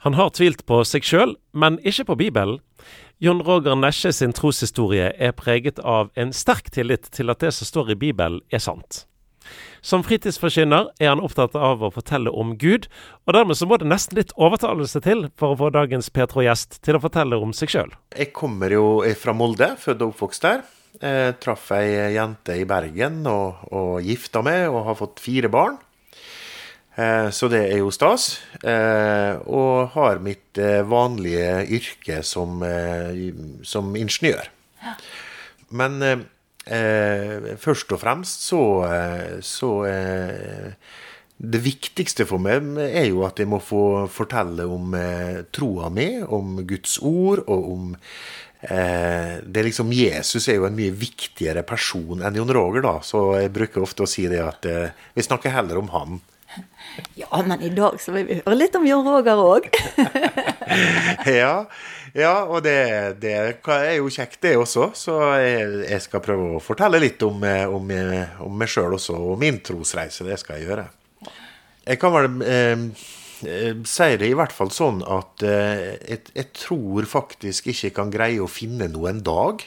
Han har tvilt på seg sjøl, men ikke på Bibelen. John Roger Nesje sin troshistorie er preget av en sterk tillit til at det som står i Bibelen, er sant. Som fritidsforkynner er han opptatt av å fortelle om Gud, og dermed så må det nesten litt overtalelse til for å få dagens Petro-gjest til å fortelle om seg sjøl. Jeg kommer jo fra Molde, født og oppvokst der. Jeg traff ei jente i Bergen og, og gifta meg og har fått fire barn. Eh, så det er jo stas. Eh, og har mitt eh, vanlige yrke som, som ingeniør. Men eh, først og fremst så, så eh, Det viktigste for meg er jo at jeg må få fortelle om eh, troa mi, om Guds ord, og om eh, det liksom Jesus er jo en mye viktigere person enn Jon Roger, da. Så jeg bruker ofte å si det at vi snakker heller om han ja, men i dag så vil vi høre litt om Jon Roger òg. ja, ja, og det, det, er jo kjekt, det også. Så jeg, jeg skal prøve å fortelle litt om, om, om meg sjøl også, og min trosreise. Det skal jeg gjøre. Jeg kan vel eh, si det i hvert fall sånn at eh, jeg, jeg, tror faktisk ikke jeg kan greie å finne noen dag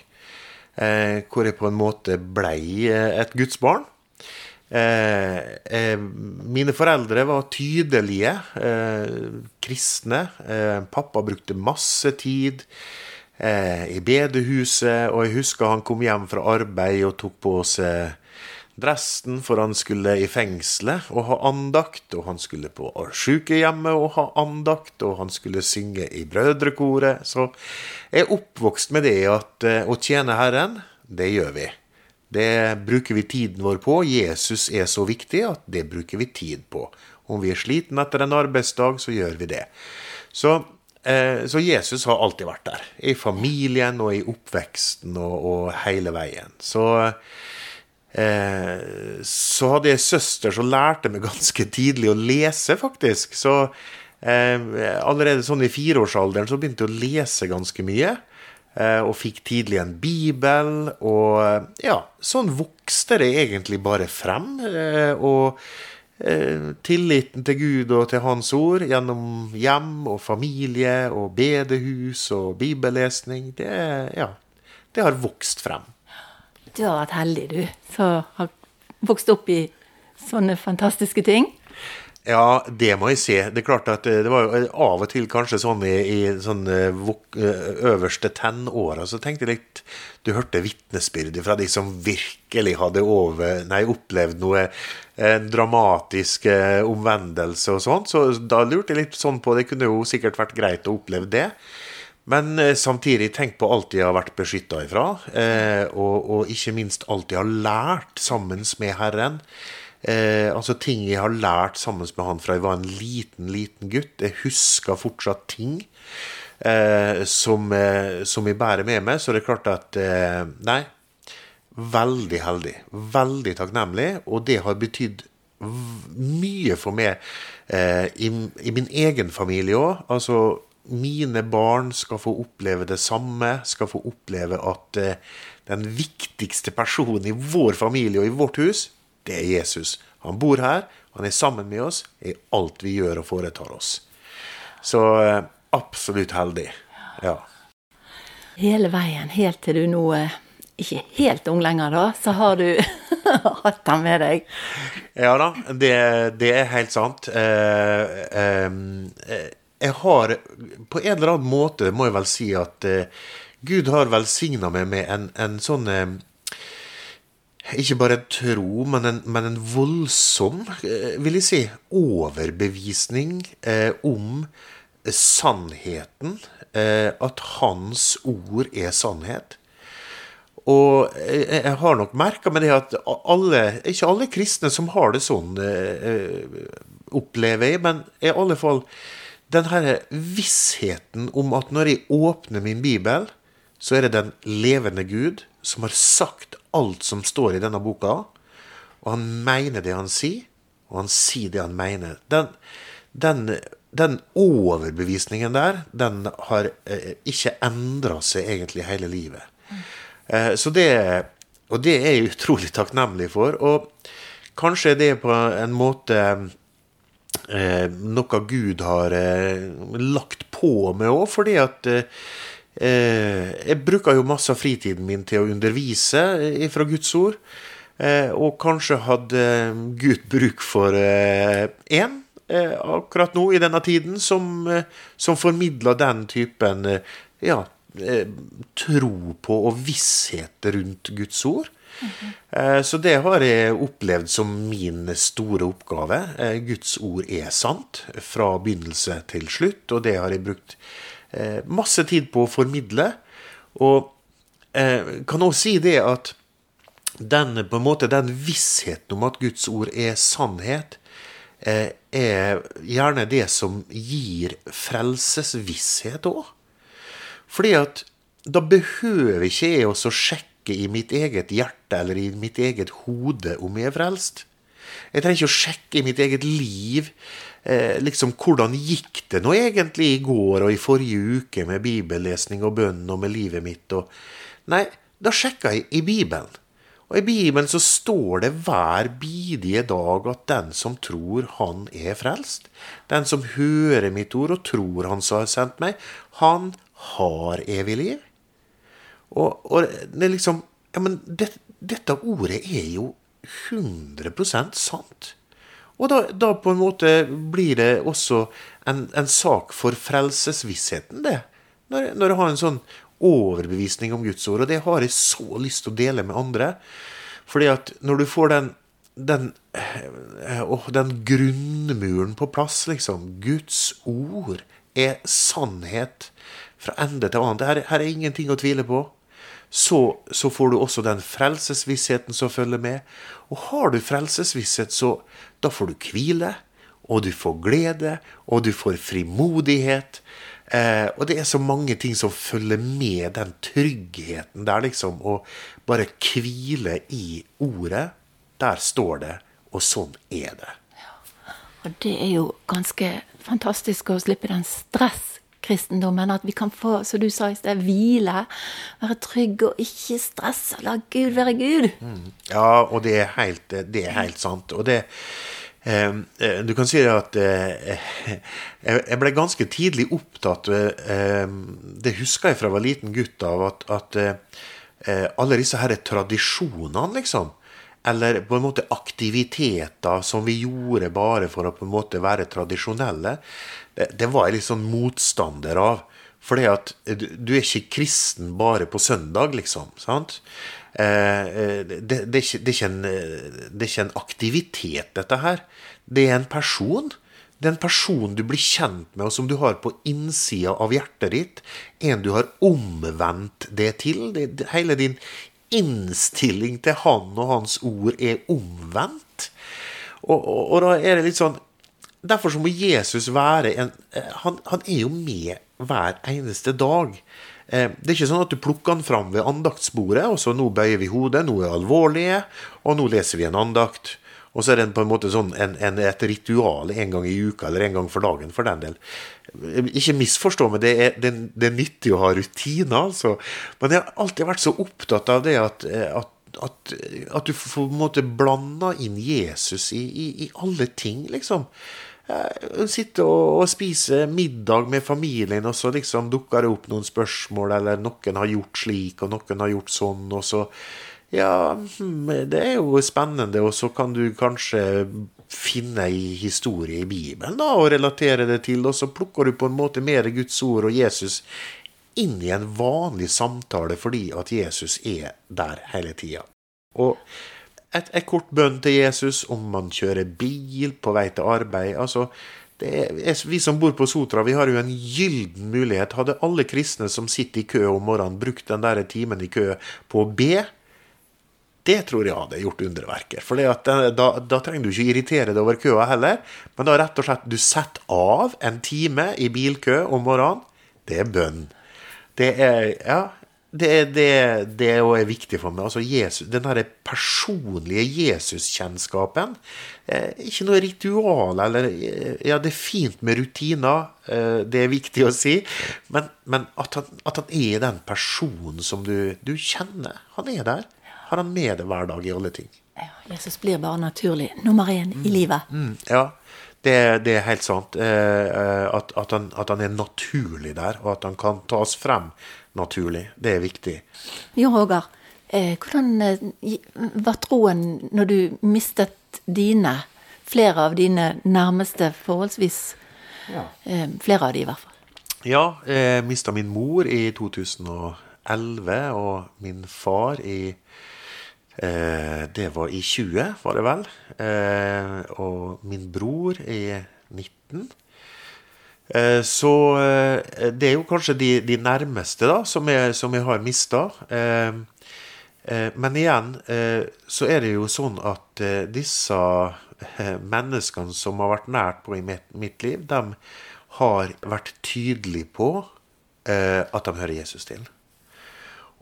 eh, hvor jeg på en måte blei et gudsbarn. Eh, eh, mine foreldre var tydelige eh, kristne. Pappa brukte masse tid i bedehuset, og jeg husker han kom hjem fra arbeid og tok på seg dressen, for han skulle i fengselet og ha andakt, og han skulle på sykehjemmet og ha andakt, og han skulle synge i brødrekoret. Så jeg er oppvokst med det at å tjene Herren, det gjør vi. Det bruker vi tiden vår på. Jesus er så viktig at det bruker vi tid på. Om vi er sliten etter en arbeidsdag, så gjør vi det. Så, eh, så Jesus har alltid vært der. I familien og i oppveksten og, og hele veien. Så, eh, så hadde jeg søster som lærte meg ganske tidlig å lese, faktisk. Så eh, allerede sånn i fireårsalderen så begynte jeg å lese ganske mye. Eh, og fikk tidlig en bibel. Og eh, ja, sånn vokste det egentlig bare frem. Eh, og tilliten til Gud og til Hans ord gjennom hjem og familie og bedehus og bibellesning, det, ja, det har vokst frem. Du har vært heldig, du, som har vokst opp i sånne fantastiske ting. Ja, det må jeg si. Det er klart at eh, det var eh, av og til kanskje sånn i, i sånne eh, øverste tenåra, så tenkte jeg litt Du hørte vitnesbyrd fra de som virkelig hadde over, nei, opplevd noe en dramatisk omvendelse og sånn. Så da lurte jeg litt sånn på Det kunne jo sikkert vært greit å oppleve det. Men samtidig tenk på alt de har vært beskytta ifra, og, og ikke minst alt de har lært sammen med Herren. Eh, altså ting jeg har lært sammen med han fra jeg var en liten, liten gutt. Jeg husker fortsatt ting eh, som, eh, som, jeg bærer med meg. Så det er klart at eh, Nei. Veldig heldig. Veldig takknemlig. Og det har betydd mye for meg eh, i, i, min egen familie òg. Altså, mine barn skal få oppleve det samme. Skal få oppleve at eh, den viktigste personen i vår familie og i vårt hus, det er Jesus. Han bor her, han er sammen med oss i alt vi gjør og foretar oss. Så eh, absolutt heldig. Ja. Hele veien, helt til du nå er ikke helt ung lenger, da, så har du hatt han med deg. Ja da, det, det er helt sant. Eh, eh, jeg har På en eller annen måte må jeg vel si at eh, Gud har velsigna meg med en, en sånn eh, ikke bare en tro, men en, men en voldsom, eh, vil jeg si, overbevisning eh, om sannheten. Eh, at hans ord er sannhet. Og jeg, jeg har nok merka med det at alle, ikke alle kristne som har det sånn, eh, opplever jeg, men i alle fall den her vissheten om at når jeg åpner min bibel, så er det den levende Gud som har sagt alt som står i denne boka, og han mener det han sier, og han sier det han mener. Den, den, den overbevisningen der, den har eh, ikke endra seg egentlig hele livet. Eh, så det, og det er jeg utrolig takknemlig for. Og kanskje det er på en måte eh, noe Gud har eh, lagt på meg òg, fordi at eh, Jeg bruker jo masse av fritiden min til å undervise fra Guds ord. og kanskje hadde Gud bruk for én akkurat nå i denne tiden som, som formidler den typen ja, tro på og visshet rundt Guds ord. Eh, så det har jeg opplevd som min store oppgave. Eh, Guds ord er sant fra begynnelse til slutt, og det har jeg brukt eh, masse tid på å formidle. Og kan også si det at den, på en måte, den vissheten om at Guds ord er sannhet, er gjerne det som gir frelsesvisshet òg. Fordi at da behøver ikke jeg å sjekke i mitt eget hjerte eller i mitt eget hode om jeg er frelst. Jeg trenger ikke å sjekke i mitt eget liv eh, liksom hvordan gikk det nå egentlig i går og i forrige uke med bibellesning og bønn og med livet mitt. Og... Nei, da sjekka jeg i Bibelen. Og i Bibelen så står det hver bidige dag at den som tror han er frelst, den som hører mitt ord og tror han som har sendt meg, han har evig liv. Og, og det er liksom Ja, men det, dette ordet er jo 100% sant. Og da, da, på en måte blir det også en, en sak for frelsesvissheten, det. Når, når, jeg har en sånn overbevisning om Guds ord. Og det har jeg så lyst til å dele med andre. Fordi at når du får den, den, oh, den grunnmuren på plass, liksom Guds ord er sannhet fra ende til annen. Her, her er ingenting å tvile på så, så, får du også den frelsesvissheten som følger med. Og har du frelsesvisshet, så da får du hvile, og du får glede, og du får frimodighet. Eh, og det er så mange ting som følger med den tryggheten der, liksom. Å bare hvile i ordet. Der står det, og sånn er det. Ja. Og det er jo ganske fantastisk å slippe den stress kristendommen. At vi kan få, som du sa i sted, hvile. Være trygge og ikke stresse. La Gud være Gud. Mm. Ja, og det er helt, det er helt sant. Og det ehm, eh, Du kan si at eh, jeg ble ganske tidlig opptatt eh, Det husker jeg fra jeg var liten gutt av, at, at eh, alle disse her tradisjonene, liksom eller på en måte aktiviteter som vi gjorde bare for å på en måte være tradisjonelle, det, det var jeg litt sånn motstander av. Fordi at du, er ikke kristen bare på søndag, liksom. sant? Eh, eh det, det, det, er ikke, det, er ikke en, det er ikke en aktivitet, dette her. Det er en person. Det er en person du blir kjent med, og som du har på innsida av hjertet ditt. En du har omvendt det til. hele din innstilling til han og hans ord er omvendt. Og, og, og da er det litt sånn Derfor så må Jesus være en eh, han, han, er jo med hver eneste dag. Eh, det er ikke sånn at du plukker han fram ved andaktsbordet, og så nå bøyer vi hodet, nå er det alvorlige, og nå leser vi en andakt. Og så er det på en måte sånn en, en, et ritual en gang i uka, eller en gang for dagen, for den del. Ikke misforstå meg, det er, det, det er nyttig å ha rutiner, altså. Men jeg har alltid vært så opptatt av det at, at at, at, du på en måte blanda inn Jesus i, i, i alle ting, liksom. Sitte og, og, spise middag med familien, og så liksom dukker det opp noen spørsmål, eller noen har gjort slik, og noen har gjort sånn, og så ja, det er jo spennende, og så kan du kanskje finne ei historie i Bibelen da, og relatere det til, og så plukker du på en måte mer Guds ord og Jesus inn i en vanlig samtale fordi at Jesus er der hele tida. Og et, et, kort bønn til Jesus om man kjører bil på vei til arbeid. altså er, vi som bor på Sotra, vi har jo en gylden mulighet. Hadde alle kristne som sitter i kø om morgenen, brukt den der timen i kø på å be, det tror jeg hadde gjort underverker. For da, da, trenger du ikke irritere deg over køa heller. Men da rett og slett du setter av en time i bilkø om morgenen. Det er bønn. Det er Ja, det det, det er viktig for meg. Altså Jesus, den der personlige Jesuskjennskapen. Eh, ikke noe ritual eller eh, Ja, det er fint med rutiner, eh, det er viktig å si. Men, men at, han, at, han, er den personen som du, du kjenner. Han er der har han med det hver dag i alle ting. Ja, Jesus blir bare naturlig nummer én mm. i livet. Mm, ja, Det, det er helt sant. Eh, at, at, han, at, han, er naturlig der, og at han kan tas frem naturlig. Det er viktig. Jo, Roger. Eh, hvordan var troen når du mistet dine, flere av dine nærmeste, forholdsvis? Ja. flere av de, i hvert fall. Ja, jeg mista min mor i 2011, og min far i eh, Det var i 20, var det vel. Eh, og min bror i 19. Eh, så eh, det er jo kanskje de, de nærmeste da, som jeg, som jeg har mista. Eh, eh, men igjen så er det jo sånn at disse menneskene som har vært nært på i mitt, liv, de har vært tydelige på at de hører Jesus til.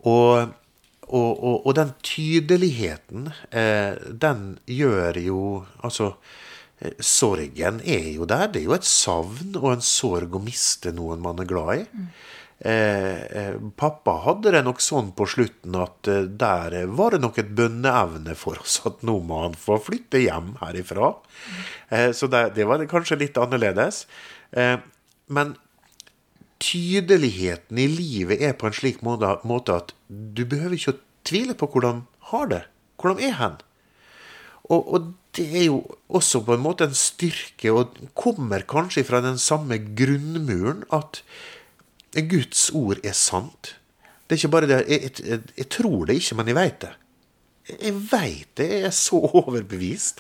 Og, og, og, og den tydeligheten, eh, den gjør jo Altså, eh, sorgen er jo der. Det er jo et savn og en sorg å miste noen man er glad i. Mm. Eh, pappa hadde det nok sånn på slutten at eh, der var det nok et bønneevne for oss at nå må han få flytte hjem herifra. Mm. Eh, så det, det var kanskje litt annerledes. Eh, men tydeligheten i livet er på en slik måte at du behøver ikke å tvile på hvordan har det. Hvordan er hen? Og, og, det er jo også på en måte en styrke, og kommer kanskje fra den samme grunnmuren, at Guds ord er sant. Det er ikke bare det Jeg, jeg, jeg tror det ikke, men jeg veit det. Jeg veit det. Jeg er så overbevist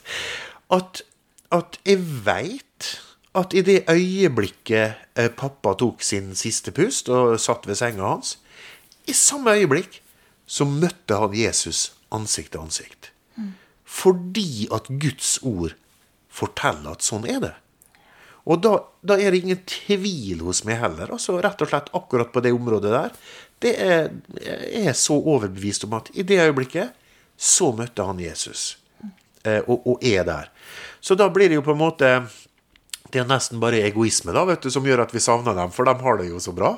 at, at jeg veit at i det øyeblikket eh, pappa tok sin siste pust og satt ved senga hans, i samme øyeblikk så møtte han Jesus ansikt til ansikt. Mm. Fordi at Guds ord forteller at sånn er det. Og da, da, er det ingen tvil hos meg heller. altså Rett og slett akkurat på det området der. Det er, jeg er så overbevist om at i det øyeblikket så møtte han Jesus. Eh, og, og er der. Så da blir det jo på en måte det er nesten bare egoisme da, vet du, som gjør at vi savner dem, for de har det jo så bra.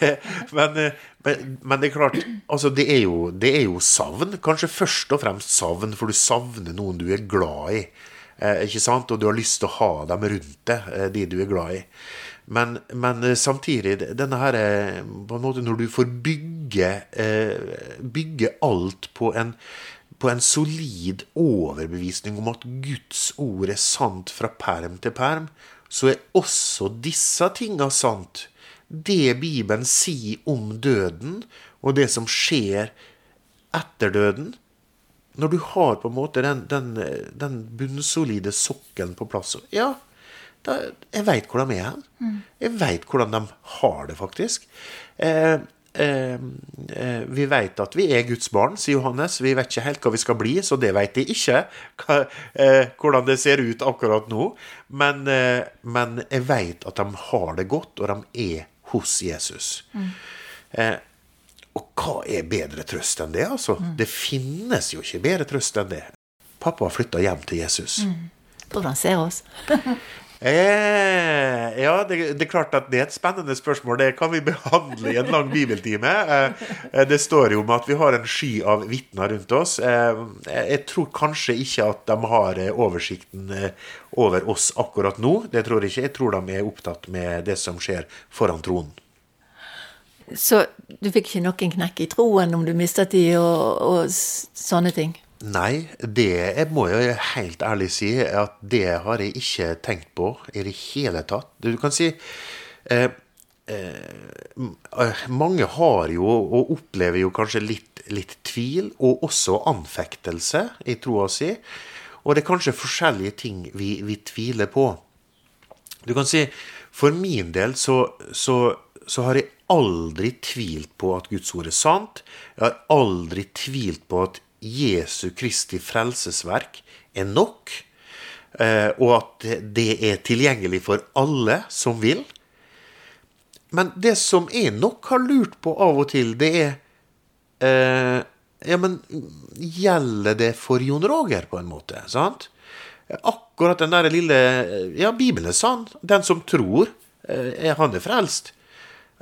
men, men, men, det er klart, altså det er, jo, det er, jo, savn. Kanskje først og fremst savn, for du savner noen du er glad i. Eh, ikke sant? Og du har lyst til å ha dem rundt deg, eh, de du er glad i. Men, men eh, samtidig, denne her, er på en måte når du får bygge, eh, bygge alt på en på en solid overbevisning om at Guds ord er sant fra perm til perm, så er også disse tinga sant. Det Bibelen sier om døden, og det som skjer etter døden. Når du har på en måte den, den, den bunnsolide sokkelen på plass Ja, da, jeg veit hvor de er hen. Mm. Jeg veit hvordan de har det, faktisk. Eh, vi vet at vi er Guds barn, sier Johannes. Vi vet ikke helt hva vi skal bli, så det vet de ikke. Hva, eh, hvordan det ser ut akkurat nå. Men, eh, men jeg vet at de har det godt, og de er hos Jesus. Mm. Eh, og hva er bedre trøst enn det, altså? Mm. Det finnes jo ikke bedre trøst enn det. Pappa har flytta hjem til Jesus. Mm. Hvordan ser oss? Eh, ja, det, det, er klart at det er et spennende spørsmål. Det kan vi behandle i en lang bibeltime. Eh, eh, det står jo om at vi har en sky av vitner rundt oss. Eh, jeg tror kanskje ikke at de har eh, oversikten eh, over oss akkurat nå. Det tror jeg ikke. Jeg tror de er opptatt med det som skjer foran tronen. Så du fikk ikke noen knekk i troen om du mistet de og, og sånne ting? Nei, det må jeg helt ærlig si at det har jeg ikke tenkt på i det hele tatt. Du kan si eh, eh, Mange har jo, og opplever jo kanskje litt, litt tvil, og også anfektelse i troa si. Og det er kanskje forskjellige ting vi, vi, tviler på. Du kan si for min del så, så, så har jeg aldri tvilt på at Guds ord er sant. Jeg har aldri tvilt på at Jesu Kristi frelsesverk er nok, eh, og at det er tilgjengelig for alle som vil. Men det som jeg nok har lurt på av og til, det er eh, Ja, men gjelder det for Jon Roger, på en måte? sant? Akkurat den der lille Ja, Bibelen er sann. Den som tror, eh, han er frelst.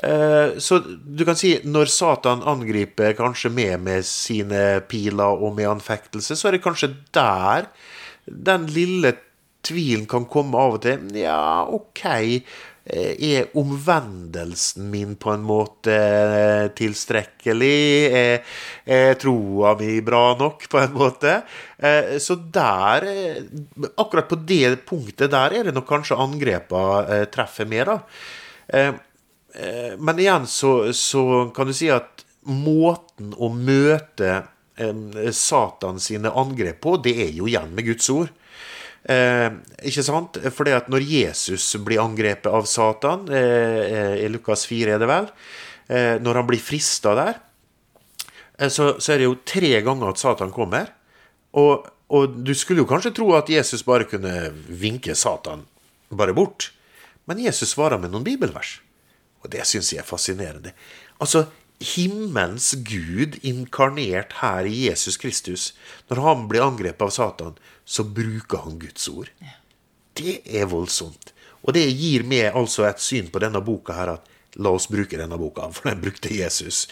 Eh, så du kan si når Satan angriper kanskje med med sine piler og med anfektelse, så er det kanskje der den lille tvilen kan komme av og til. Ja, OK. Eh, er omvendelsen min på en måte eh, tilstrekkelig? Er, er troa mi bra nok, på en måte? Så der Akkurat på det punktet der er det nok kanskje angrepa treffer mer, da. Men igjen så, så kan du si at måten å møte Satan sine angrep på, det er jo igjen med Guds ord. Eh, ikke sant? Fordi at når Jesus blir angrepet av Satan, eh, eh i Lukas 4 er det vel, eh, når han blir frista der, eh, så, så, er det jo tre ganger at Satan kommer. Og, og, du skulle jo kanskje tro at Jesus bare kunne vinke Satan bare bort. Men Jesus svarer med noen bibelvers. Og det syns jeg er fascinerende. Altså, himmelens Gud inkarnert her i Jesus Kristus, når han blir angrepet av Satan, så bruker han Guds ord. Det er voldsomt. Og det gir meg altså et syn på denne boka her at la oss bruke denne boka, for den brukte Jesus.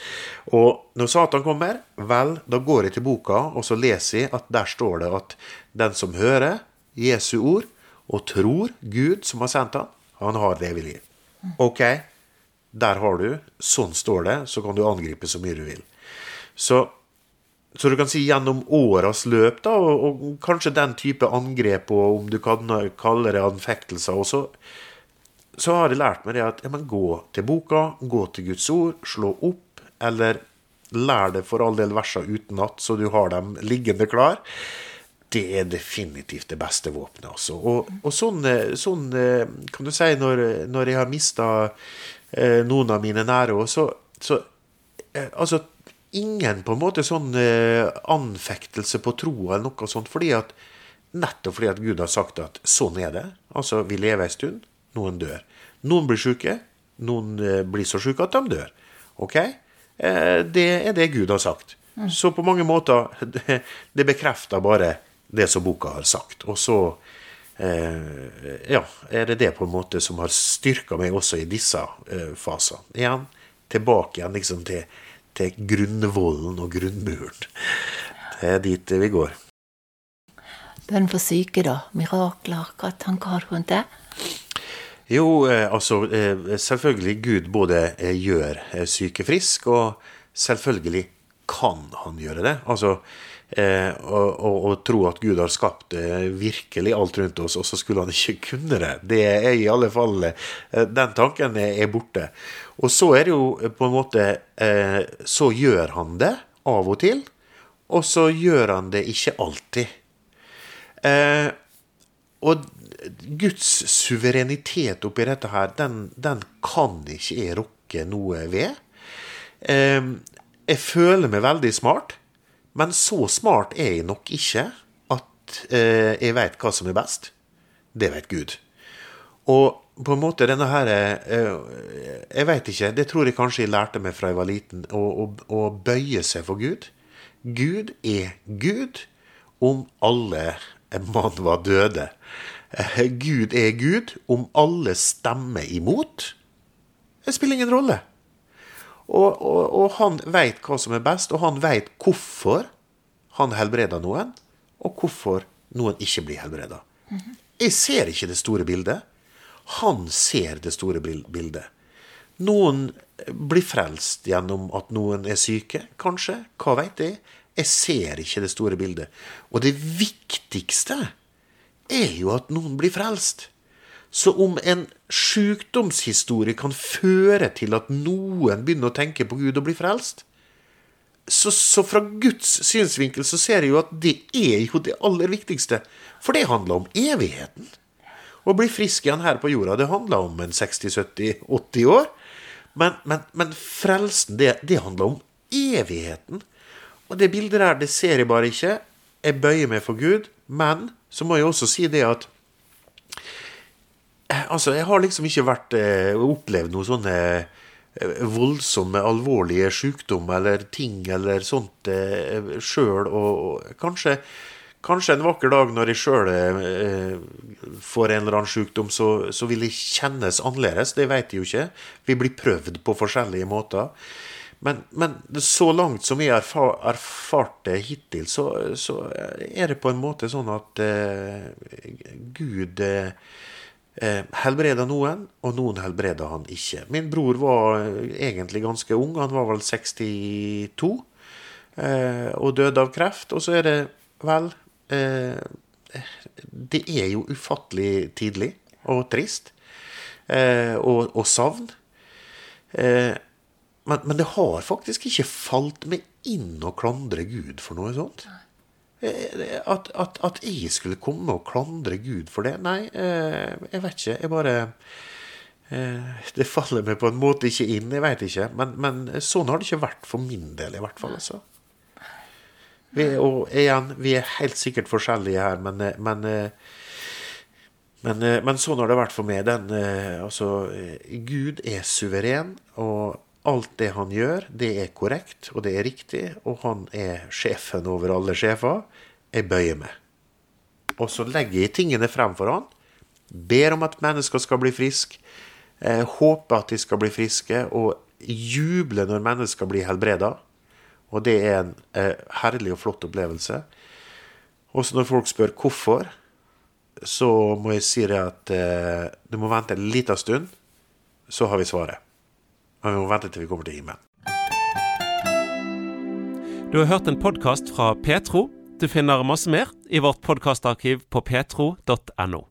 Og når Satan kommer, vel, da går jeg til boka, og så leser jeg at der står det at den som hører Jesu ord, og tror Gud som har sendt han, han har det evige liv. Ok, der har du. Sånn står det. Så kan du angripe så mye du vil. Så, så du kan si gjennom åras løp, da, og, og, kanskje den type angrep, og om du kan kalle det anfektelser også, så har jeg lært meg det at ja, gå til boka, gå til Guds ord, slå opp, eller lær det for all del verser utenat, så du har dem liggende klar. Det er definitivt det beste våpenet. Altså. Og, og sånn, sånn, kan du si, når, når jeg har mista eh, noen av mine nære òg, så, så eh, Altså, ingen på en måte sånn eh, anfektelse på troa eller noe sånt, fordi at nettopp fordi at Gud har sagt at sånn er det. Altså, vi lever en stund, noen dør. Noen blir syke, noen eh, blir så syke at de dør. OK? Eh, det er det Gud har sagt. Mm. Så på mange måter Det, bekrefter bare det som boka har sagt. Og så ja, er det det på en måte som har styrka meg også i disse eh, faser. Igjen, tilbake igjen liksom til, til grunnvollen og grunnmuren. Det er dit vi går. Bønn for syke, da? Mirakler? Hva tanker har du rundt det? Jo, eh, altså Selvfølgelig Gud både gjør syke frisk, og selvfølgelig kan han gjøre det. Altså eh, og, og, og, tro at Gud har skapt eh, virkelig alt rundt oss, og så skulle han ikke kunne det. Det er i alle fall eh, Den tanken er borte. Og så er det jo på en måte eh, Så gjør han det av og til, og så gjør han det ikke alltid. Eh, og Guds suverenitet oppi dette her, den, den kan ikke jeg rokke noe ved. Eh, jeg føler meg veldig smart. Men så smart er jeg nok ikke at eh, jeg veit hva som er best. Det vet Gud. Og på en måte denne her eh, Jeg veit ikke. Det tror jeg kanskje jeg lærte meg fra jeg var liten. Å, å, å bøye seg for Gud. Gud er Gud om alle mann var døde. Eh, Gud er Gud om alle stemmer imot. Det spiller ingen rolle. Og, og, og han veit hva som er best, og han veit hvorfor han helbreder noen, og hvorfor noen ikke blir helbreda. Jeg ser ikke det store bildet. Han ser det store bildet. Noen blir frelst gjennom at noen er syke, kanskje. Hva veit jeg? Jeg ser ikke det store bildet. Og det viktigste er jo at noen blir frelst. Så om en sykdomshistorie kan føre til at noen begynner å tenke på Gud og bli frelst, så, så, fra Guds synsvinkel så ser jeg jo at det er jo det aller viktigste. For det handler om evigheten. Å bli frisk igjen her på jorda, det handler om en 60-70-80 år. Men, men, men frelsen, det, det, handler om evigheten. Og det bildet der, det ser jeg bare ikke. Jeg bøyer meg for Gud. Men så må jeg også si det at altså, jeg har liksom ikke vært eh, opplevd noen sånne eh, voldsomme, alvorlige sykdom eller ting eller sånt eh, sjøl. Og, og, kanskje, kanskje en vakker dag når jeg sjøl eh, får en eller annen sykdom, så, så vil det kjennes annerledes. Det vet jeg jo ikke. Vi blir prøvd på forskjellige måter. men, men, så langt som jeg har erfar, erfart det hittil, så, så, er det på en måte sånn at eh, Gud eh, eh helbreder noen, og noen helbreda han ikke. Min bror var egentlig ganske ung, han var vel 62, eh, og døde av kreft. Og så er det vel eh, Det er jo ufattelig tidlig og trist, eh, og, og savn. Eh, men, men, det har faktisk ikke falt meg inn å klandre Gud for noe sånt. Eh, at, at, at, jeg skulle komme og klandre Gud for det? Nei, eh, jeg vet ikke. Jeg bare eh, Det faller meg på en måte ikke inn, jeg veit ikke. Men, men, sånn har det ikke vært for min del, i hvert fall. Altså. Vi, og igjen, vi er helt sikkert forskjellige her, men, men men, men, sånn har det vært for meg. Den, altså, Gud er suveren, og alt det han gjør, det er korrekt, og det er riktig, og han er sjefen over alle sjefer. Jeg bøyer meg. Og så legger jeg tingene frem for han, ber om at mennesker skal bli friske, eh, håper at de skal bli friske, og jubler når mennesker blir helbreda. Og det er en eh, herlig og flott opplevelse. Også når folk spør hvorfor, så må jeg si at eh, du må vente en liten stund, så har vi svaret. Men vi må vente til vi kommer til himmelen. Du har hørt en podkast fra Petro. Du finner masse mer i vårt podkastarkiv på petro.no.